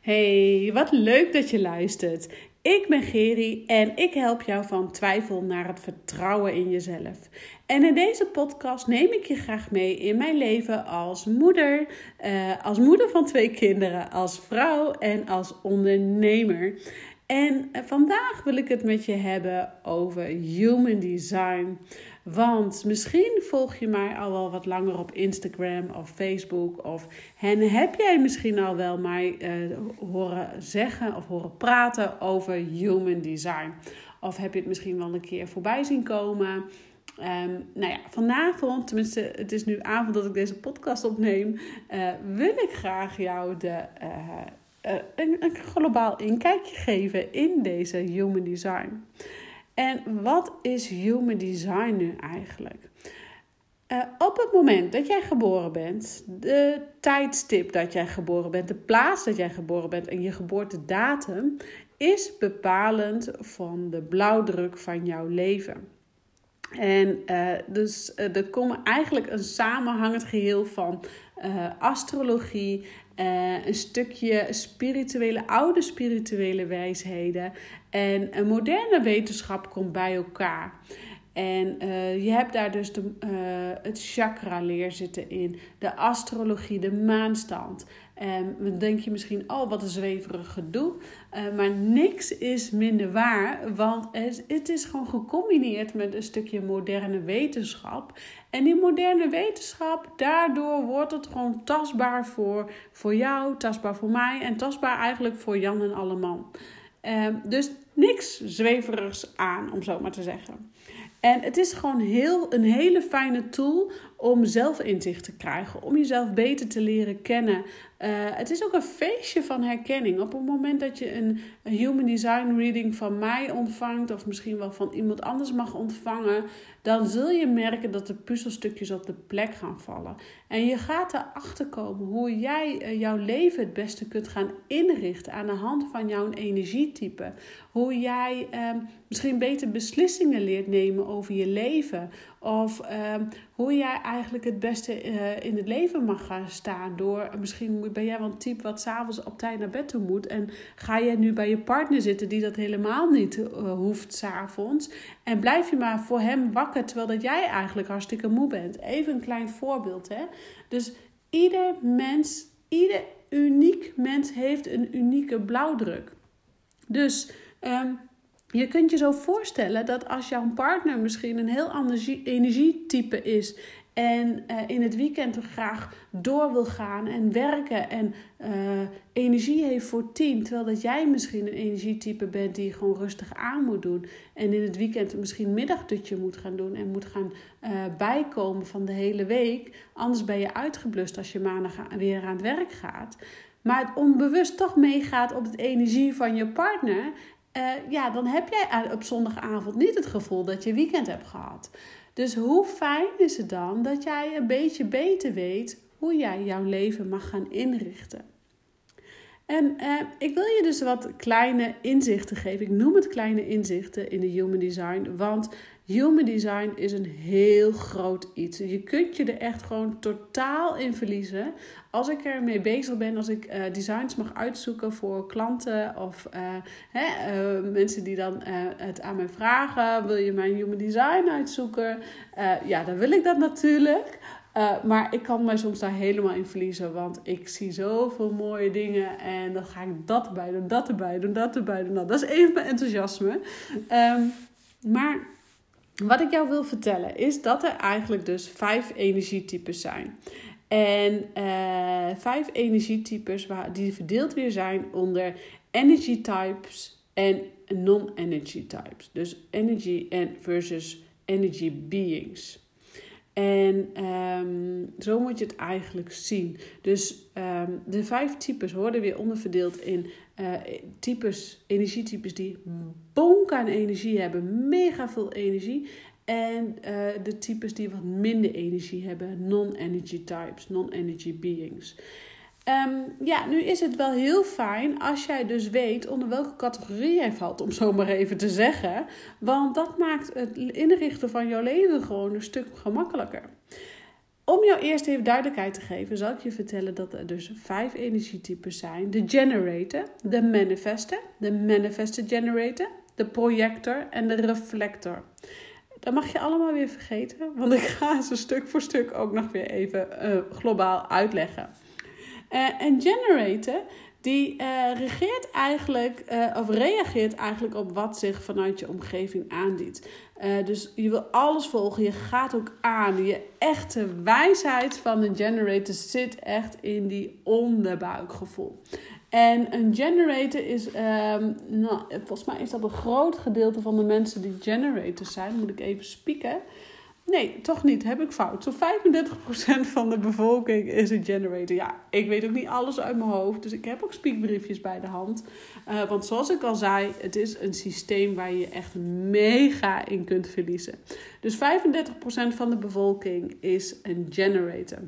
Hey, wat leuk dat je luistert. Ik ben Geri en ik help jou van twijfel naar het vertrouwen in jezelf. En in deze podcast neem ik je graag mee in mijn leven als moeder, uh, als moeder van twee kinderen, als vrouw en als ondernemer. En vandaag wil ik het met je hebben over human design. Want misschien volg je mij al wel wat langer op Instagram of Facebook. Of, en heb jij misschien al wel mij uh, horen zeggen of horen praten over human design. Of heb je het misschien wel een keer voorbij zien komen. Um, nou ja, vanavond, tenminste het is nu avond dat ik deze podcast opneem, uh, wil ik graag jou de, uh, een, een globaal inkijkje geven in deze human design. En wat is human design nu eigenlijk? Uh, op het moment dat jij geboren bent, de tijdstip dat jij geboren bent, de plaats dat jij geboren bent en je geboortedatum is bepalend van de blauwdruk van jouw leven. En uh, dus uh, er komen eigenlijk een samenhangend geheel van astrologie, een stukje spirituele, oude spirituele wijsheden en een moderne wetenschap komt bij elkaar. En je hebt daar dus de, het chakra-leer zitten in, de astrologie, de maanstand. En dan denk je misschien, oh wat een zweverig gedoe. Uh, maar niks is minder waar, want het is gewoon gecombineerd met een stukje moderne wetenschap. En die moderne wetenschap, daardoor wordt het gewoon tastbaar voor, voor jou, tastbaar voor mij en tastbaar eigenlijk voor Jan en Alleman. Ehm, dus niks zweverigs aan, om zo maar te zeggen. En het is gewoon heel, een hele fijne tool om zelfinzicht te krijgen, om jezelf beter te leren kennen. Uh, het is ook een feestje van herkenning. Op het moment dat je een, human design reading van mij ontvangt, of misschien wel van iemand anders mag ontvangen, dan zul je merken dat de puzzelstukjes op de plek gaan vallen. En je gaat erachter komen hoe jij uh, jouw leven het beste kunt gaan inrichten aan de hand van jouw energietype. Hoe jij uh, misschien beter beslissingen leert nemen over je leven. Of ehm, hoe jij eigenlijk het beste uh, in het leven mag gaan staan. Door misschien ben jij wel een type wat s'avonds op tijd naar bed toe moet. En ga je nu bij je partner zitten die dat helemaal niet uh, hoeft s'avonds. En blijf je maar voor hem wakker terwijl dat jij eigenlijk hartstikke moe bent. Even een klein voorbeeld. Hè? Dus ieder mens, ieder uniek mens heeft een unieke blauwdruk. Dus um, je kunt je zo voorstellen dat als jouw partner misschien een heel ander energietype is en uh, in het weekend graag door wil gaan en werken en uh, energie heeft voor tien, terwijl dat jij misschien een energietype bent die gewoon rustig aan moet doen en in het weekend misschien middagdutje moet gaan doen en moet gaan uh, bijkomen van de hele week, anders ben je uitgeblust als je maandag weer aan het werk gaat. Maar het onbewust toch meegaat op de energie van je partner uh, ja, dan heb jij op zondagavond niet het gevoel dat je weekend hebt gehad. Dus hoe fijn is het dan dat jij een beetje beter weet hoe jij jouw leven mag gaan inrichten? En uh, ik wil je dus wat kleine inzichten geven. Ik noem het kleine inzichten in de Human Design, want Human design is een heel groot iets. Je kunt je er echt gewoon totaal in verliezen. Als ik ermee bezig ben, als ik uh, designs mag uitzoeken voor klanten of uh, hè, uh, mensen die dan het aan mij vragen: wil je mijn human design uitzoeken? ja, dan wil ik dat natuurlijk. maar ik kan mij soms daar helemaal in verliezen, want ik zie zoveel mooie dingen en dan ga ik dat erbij doen, dat erbij doen, dat erbij doen. Nou, dat is even mijn enthousiasme. Um, maar wat ik jou wil vertellen is dat er eigenlijk dus vijf energietypes zijn. En uh, vijf energietypes waar, die verdeeld weer zijn onder energy types en non-energy types. Dus energy en versus energy beings. En um, zo moet je het eigenlijk zien. Dus um, de vijf types worden weer onderverdeeld in uh, types, energietypes die bonk aan energie hebben, mega veel energie. En uh, de types die wat minder energie hebben, non-energy types, non-energy beings. Um, ja, nu is het wel heel fijn als jij dus weet onder welke categorie jij valt, om zo maar even te zeggen. Want dat maakt het inrichten van jouw leven gewoon een stuk gemakkelijker. om jou eerst even duidelijkheid te geven, zal ik je vertellen dat er dus vijf energietypes zijn: de generator, de manifester, de manifester generator, de projector en de reflector. Dat mag je allemaal weer vergeten, want ik ga ze stuk voor stuk ook nog weer even uh, globaal uitleggen. Uh, en generator, die uh, regeert eigenlijk, of reageert eigenlijk op wat zich vanuit je omgeving aandient. dus je wil alles volgen, je gaat ook aan. Je echte wijsheid van de generator zit echt in die onderbuikgevoel. En een generator is, um, nou, volgens mij is dat een groot gedeelte van de mensen die generators zijn. Moet ik even spieken. Nee, toch niet. Heb ik fout. Zo'n 35% van de bevolking is een generator. Ja, ik weet ook niet alles uit mijn hoofd. Dus ik heb ook spiekbriefjes bij de hand. Uh, want zoals ik al zei, het is een systeem waar je echt mega in kunt verliezen. Dus 35% van de bevolking is een generator.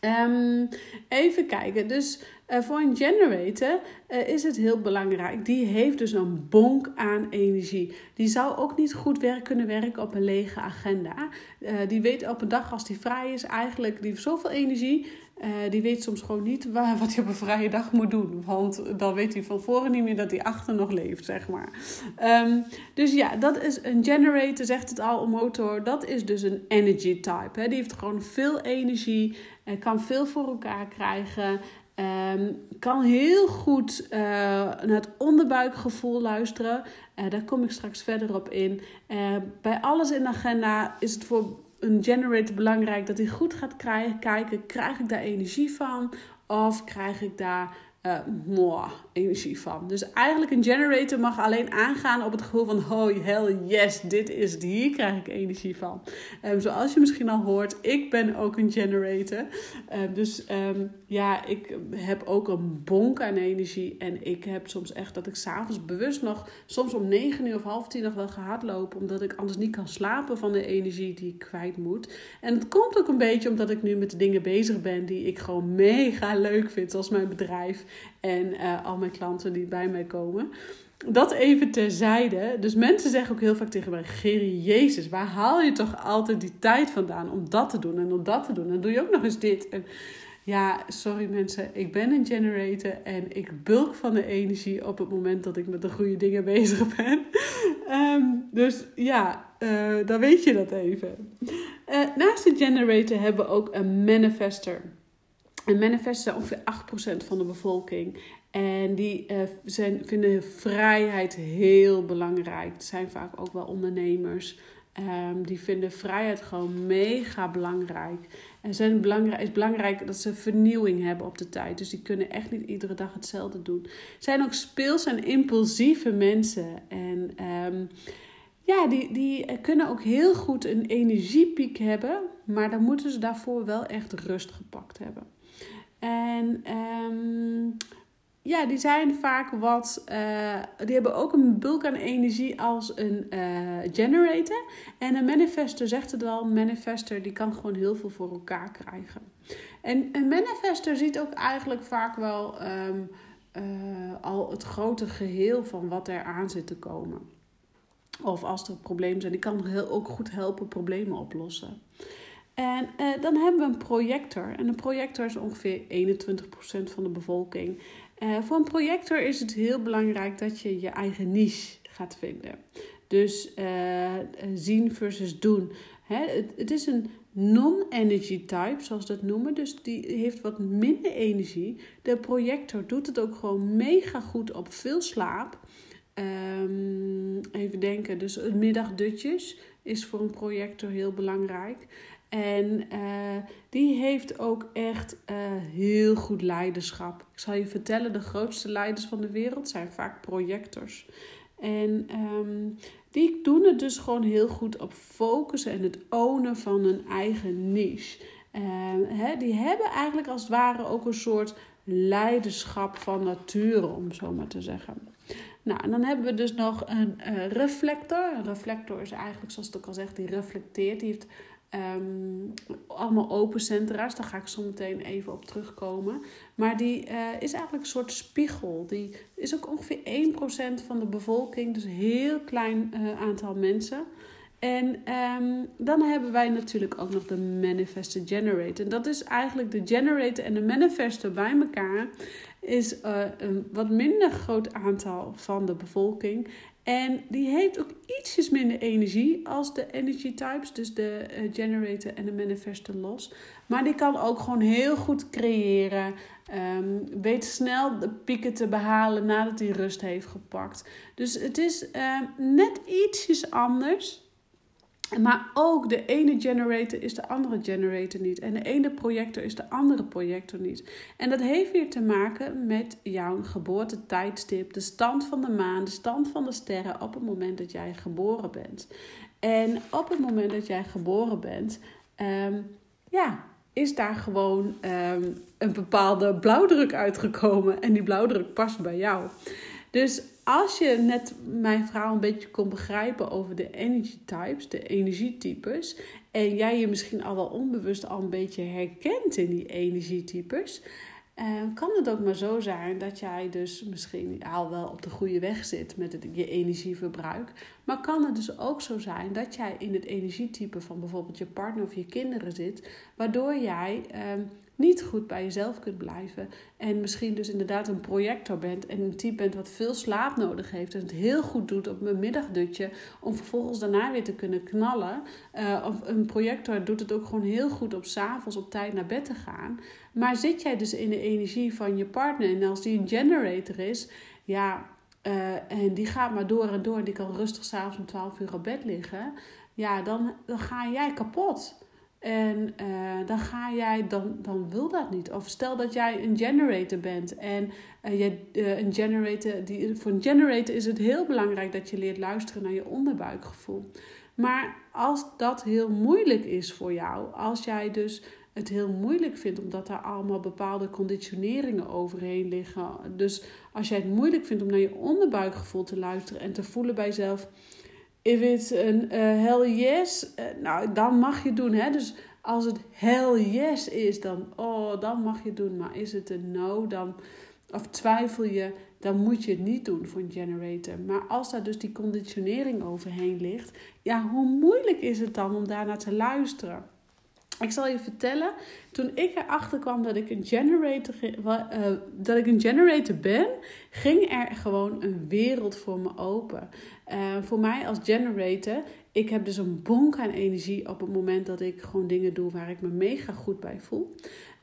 Um, even kijken. Dus voor een generator uh, is het heel belangrijk. Die heeft dus een bonk aan energie. Die zou ook niet goed werk kunnen werken op een lege agenda. Uh, die weet op een dag als die vrij is eigenlijk, die heeft zoveel energie. die weet soms gewoon niet wat hij op een vrije dag moet doen. Want dan weet hij van voren niet meer dat hij achter nog leeft, zeg maar. Um, dus ja, dat is een generator, zegt het al, een motor. Dat is dus een energy type. Hè. Die heeft gewoon veel energie. kan veel voor elkaar krijgen. Um, kan heel goed uh, naar het onderbuikgevoel luisteren. Uh, daar kom ik straks verder op in. Uh, bij alles in de agenda is het voor een generator belangrijk dat hij goed gaat krijgen, kijken: krijg ik daar energie van? Of krijg ik daar uh, energie van. Dus eigenlijk een generator mag alleen aangaan op het gevoel van oh hell yes, dit is het, hier krijg ik energie van. Um, zoals je misschien al hoort, ik ben ook een generator. Um, dus um, ja, ik heb ook een bonk aan energie en ik heb soms echt dat ik s'avonds bewust nog, soms om 9 uur of half tien nog wel ga lopen, omdat ik anders niet kan slapen van de energie die ik kwijt moet. En het komt ook een beetje omdat ik nu met dingen bezig ben die ik gewoon mega leuk vind, zoals mijn bedrijf en uh, al mijn klanten die bij mij komen. Dat even terzijde. Dus mensen zeggen ook heel vaak tegen mij: Geri, Jezus, waar haal je toch altijd die tijd vandaan om dat te doen en om dat te doen? En dan doe je ook nog eens dit. En ja, sorry mensen, ik ben een generator en ik bulk van de energie op het moment dat ik met de goede dingen bezig ben. um, dus ja, uh, dan weet je dat even. Uh, naast de generator hebben we ook een manifester. Een manifester ongeveer 8% van de bevolking. En die uh, zijn, vinden vrijheid heel belangrijk. Het zijn vaak ook wel ondernemers. Um, die vinden vrijheid gewoon mega belangrijk. En zijn belangrijk, is belangrijk dat ze vernieuwing hebben op de tijd. Dus die kunnen echt niet iedere dag hetzelfde doen. Zijn ook speels en impulsieve mensen. En um, ja, die, die kunnen ook heel goed een energiepiek hebben. Maar dan moeten ze daarvoor wel echt rust gepakt hebben. En um, ja, die zijn vaak wat. Uh, die hebben ook een bulk aan energie als een uh, generator. En een manifester zegt het wel: een manifester die kan gewoon heel veel voor elkaar krijgen. En een manifester ziet ook eigenlijk vaak wel um, uh, al het grote geheel van wat er aan zit te komen. Of als er problemen zijn, die kan heel, ook goed helpen problemen oplossen. En uh, dan hebben we een projector. En een projector is ongeveer 21% van de bevolking. Uh, voor een projector is het heel belangrijk dat je je eigen niche gaat vinden. Dus uh, zien versus doen. Hè, het, is een non-energy type, zoals dat noemen. Dus die heeft wat minder energie. De projector doet het ook gewoon mega goed op veel slaap. Um, even denken, dus middagdutjes is voor een projector heel belangrijk. En uh, die heeft ook echt uh, heel goed leiderschap. Ik zal je vertellen, de grootste leiders van de wereld zijn vaak projectors. En um, die doen het dus gewoon heel goed op focussen en het ownen van hun eigen niche. Uh, hè, die hebben eigenlijk als het ware ook een soort leiderschap van nature, om zo maar te zeggen. Nou, en dan hebben we dus nog een uh, reflector. Een reflector is eigenlijk, zoals het ook al zegt, die reflecteert. Die heeft Um, allemaal open centra's, daar ga ik zo meteen even op terugkomen. Maar die uh, is eigenlijk een soort spiegel. Die is ook ongeveer 1% van de bevolking, dus een heel klein uh, aantal mensen. En um, dan hebben wij natuurlijk ook nog de manifestor generator. Dat is eigenlijk de generator en de manifestor bij elkaar. Is uh, een wat minder groot aantal van de bevolking. En die heeft ook ietsjes minder energie als de energy types, dus de uh, generator en de manifestor los. Maar die kan ook gewoon heel goed creëren. Um, weet snel de pieken te behalen nadat hij rust heeft gepakt. Dus het is uh, net ietsjes anders. Maar ook de ene generator is de andere generator niet. En de ene projector is de andere projector niet. En dat heeft weer te maken met jouw geboortetijdstip, de stand van de maan, de stand van de sterren op het moment dat jij geboren bent. En op het moment dat jij geboren bent, um, ja, is daar gewoon um, een bepaalde blauwdruk uitgekomen. En die blauwdruk past bij jou. Dus als je net mijn verhaal een beetje kon begrijpen over de energy types, de energietypes, en jij je misschien al wel onbewust al een beetje herkent in die energietypes, uh, kan het ook maar zo zijn dat jij dus misschien al wel op de goede weg zit met het, je energieverbruik. Maar kan het dus ook zo zijn dat jij in het energietype van bijvoorbeeld je partner of je kinderen zit, waardoor jij uh, niet goed bij jezelf kunt blijven. En misschien dus inderdaad een projector bent en een type bent wat veel slaap nodig heeft. En het heel goed doet op een middagdutje om vervolgens daarna weer te kunnen knallen. Uh, of een projector doet het ook gewoon heel goed op s'avonds op tijd naar bed te gaan. Maar zit jij dus in de energie van je partner en als die een generator is, ja, uh, en die gaat maar door en door, die kan rustig s'avonds om 12 uur op bed liggen. Ja, dan, dan ga jij kapot. En uh, dan ga jij, dan, dan wil dat niet. Of stel dat jij een generator bent. En uh, een generator, die, voor een generator is het heel belangrijk dat je leert luisteren naar je onderbuikgevoel. Maar als dat heel moeilijk is voor jou, als jij dus het heel moeilijk vindt omdat daar allemaal bepaalde conditioneringen overheen liggen. Dus als jij het moeilijk vindt om naar je onderbuikgevoel te luisteren en te voelen bij jezelf if it's een uh, hell yes, uh, nou dan mag je doen. Hè? Dus als het hell yes is, dan, oh, dan mag je doen. Maar is het een no, dan, of twijfel je, dan moet je het niet doen voor een generator. Maar als daar dus die conditionering overheen ligt, ja, hoe moeilijk is het dan om daarnaar te luisteren? Ik zal je vertellen, toen ik erachter kwam dat ik een generator, uh, dat ik een generator ben, ging er gewoon een wereld voor me open. Uh, voor mij als generator, ik heb dus een bonk aan energie op het moment dat ik gewoon dingen doe waar ik me mega goed bij voel.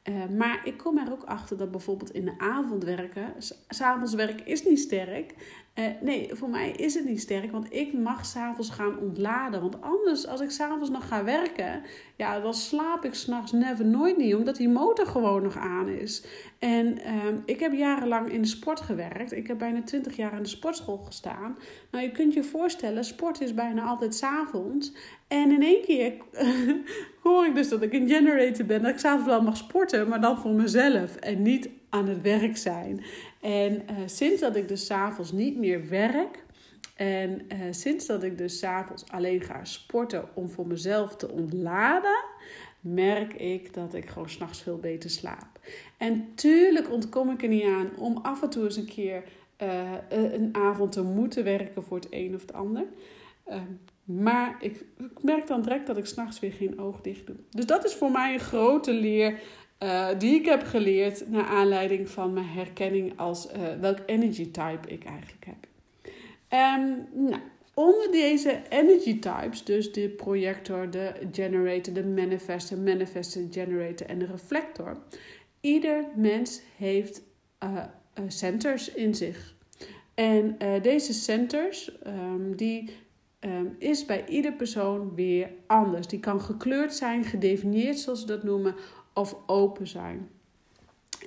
Uh, maar ik kom er ook achter dat bijvoorbeeld in de avond werken, s'avonds werken is niet sterk. Uh, nee, voor mij is het niet sterk, want ik mag s'avonds gaan ontladen. Want anders, als ik s'avonds nog ga werken, ja, dan slaap ik s'nachts never nooit niet, omdat die motor gewoon nog aan is. En uh, ik heb jarenlang in de sport gewerkt. Ik heb bijna 20 jaar in de sportschool gestaan. Nou, je kunt je voorstellen, sport is bijna altijd s'avonds. En in één keer hoor ik dus dat ik een generator ben. Dat ik s'avonds wel mag sporten, maar dan voor mezelf. En niet aan het werk zijn. En uh, sinds dat ik dus s'avonds niet meer werk. En uh, sinds dat ik dus s'avonds alleen ga sporten om voor mezelf te ontladen, merk ik dat ik gewoon s'nachts veel beter slaap. En tuurlijk ontkom ik er niet aan om af en toe eens een keer uh, een avond te moeten werken voor het een of het ander. Uh, maar ik, ik, merk dan direct dat ik s'nachts weer geen oog dicht doe. Dus dat is voor mij een grote leer uh, die ik heb geleerd naar aanleiding van mijn herkenning als uh, welk energy type ik eigenlijk heb. Um, nou, onder deze energy types, dus de projector, de generator, de manifestor, manifestor, generator en de reflector, ieder mens heeft uh, centers in zich. En deze centers, um, die um, is bij ieder persoon weer anders. Die kan gekleurd zijn, gedefinieerd zoals ze dat noemen, of open zijn.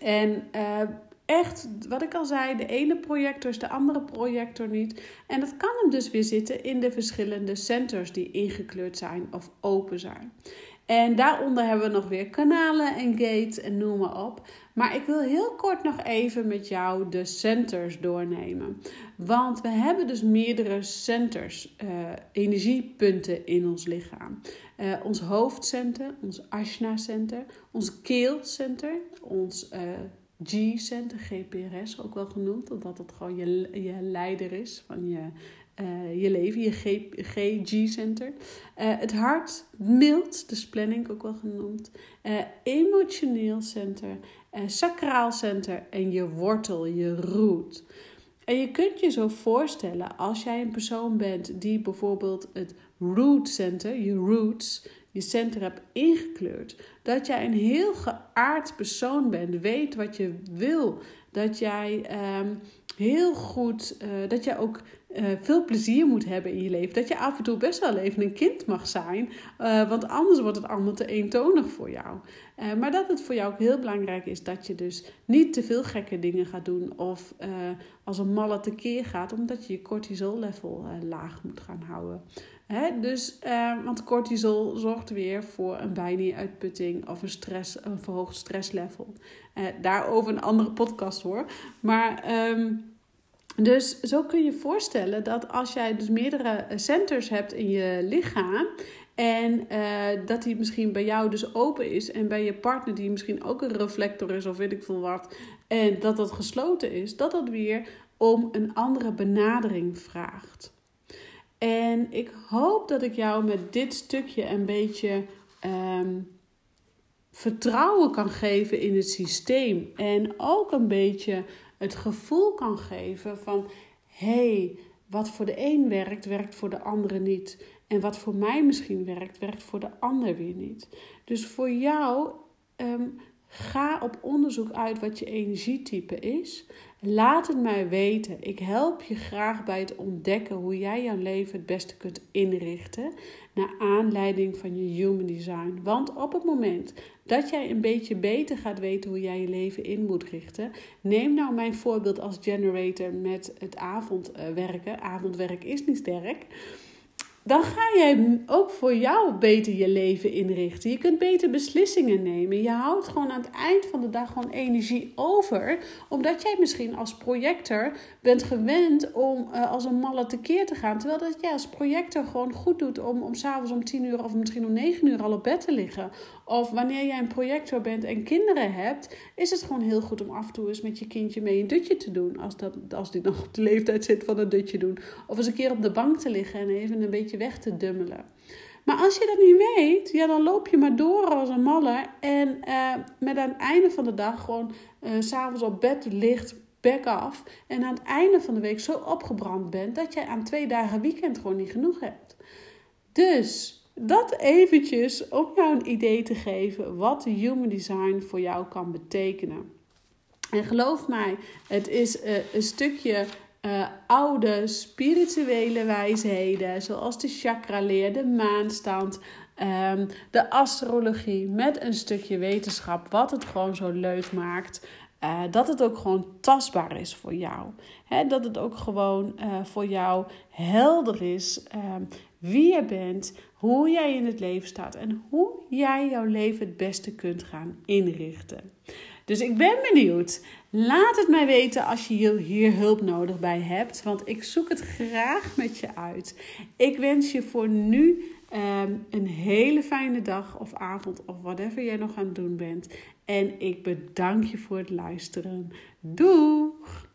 En uh, echt, wat ik al zei, de ene projector is de andere projector niet. En dat kan hem dus weer zitten in de verschillende centers die ingekleurd zijn of open zijn. En daaronder hebben we nog weer kanalen en gates en noem maar op. Maar ik wil heel kort nog even met jou de centers doornemen. Want we hebben dus meerdere centers, uh, energiepunten in ons lichaam. Uh, ons hoofdcenter, ons Ashna-center, ons keelcenter, ons uh, G-center, GPRS ook wel genoemd, omdat het gewoon je, je leider is van je je leven, je GG-center. het hart, mild, de planning ook wel genoemd. emotioneel center, sacraal center en je wortel, je root. En je kunt je zo voorstellen als jij een persoon bent die bijvoorbeeld het root center, je roots, je center hebt ingekleurd. Dat jij een heel geaard persoon bent, weet wat je wil. Dat jij um, heel goed, dat jij ook uh, veel plezier moet hebben in je leven. Dat je af en toe best wel even een kind mag zijn, uh, want anders wordt het allemaal te eentonig voor jou. Uh, maar dat het voor jou ook heel belangrijk is dat je dus niet te veel gekke dingen gaat doen of als een malle tekeer gaat, omdat je je cortisol level laag moet gaan houden. Hè? Dus, want cortisol zorgt weer voor een bijnie-uitputting of een, stress, een verhoogd stresslevel. daarover een andere podcast hoor. Maar. Um, dus zo kun je voorstellen dat als jij dus meerdere eh, centers hebt in je lichaam. En uh, dat die misschien bij jou dus open is. En bij je partner die misschien ook een reflector is of weet ik veel wat. En dat dat gesloten is. Dat dat weer om een andere benadering vraagt. En ik hoop dat ik jou met dit stukje een beetje um, vertrouwen kan geven in het systeem. En ook een beetje het gevoel kan geven van hey, wat voor de een werkt, werkt voor de andere niet. En wat voor mij misschien werkt, werkt voor de ander weer niet. Dus voor jou ehm, ga op onderzoek uit wat je energietype is. Laat het mij weten. Ik help je graag bij het ontdekken hoe jij jouw leven het beste kunt inrichten. Naar aanleiding van je human design. Want op het moment dat jij een beetje beter gaat weten hoe jij je leven in moet richten. Neem nou mijn voorbeeld als generator met het avondwerken. Avondwerk is niet sterk dan ga jij ook voor jou beter je leven inrichten. Je kunt beter beslissingen nemen. Je houdt gewoon aan het eind van de dag gewoon energie over. Omdat jij misschien als projector bent gewend om uh, als een malle tekeer te gaan. Terwijl dat jij als projector gewoon goed doet om, om s'avonds om 10 uur of misschien om 9 uur al op bed te liggen. Of wanneer jij een projector bent en kinderen hebt, is het gewoon heel goed om af en toe eens met je kindje mee een dutje te doen. Als, dat, als die nog op de leeftijd zit van een dutje doen. Of eens een keer op de bank te liggen en even een beetje weg te dummelen. Maar als je dat niet weet, ja, dan loop je maar door als een malle. En uh, met aan het einde van de dag gewoon uh, s'avonds op bed ligt, back af. En aan het einde van de week zo opgebrand bent dat jij aan twee dagen weekend gewoon niet genoeg hebt. Dus dat eventjes om jou een idee te geven wat human design voor jou kan betekenen. En geloof mij, het is uh, een stukje uh, oude spirituele wijsheden, zoals de chakra-leer, de maanstand, um, de astrologie, met een stukje wetenschap, wat het gewoon zo leuk maakt. Uh, dat het ook gewoon tastbaar is voor jou. He, dat het ook gewoon voor jou helder is um, wie je bent, hoe jij in het leven staat en hoe jij jouw leven het beste kunt gaan inrichten. Dus ik ben benieuwd. Laat het mij weten als je hier hulp nodig bij hebt, want ik zoek het graag met je uit. Ik wens je voor nu um, een hele fijne dag of avond of whatever jij nog aan het doen bent. En ik bedank je voor het luisteren. Doeg!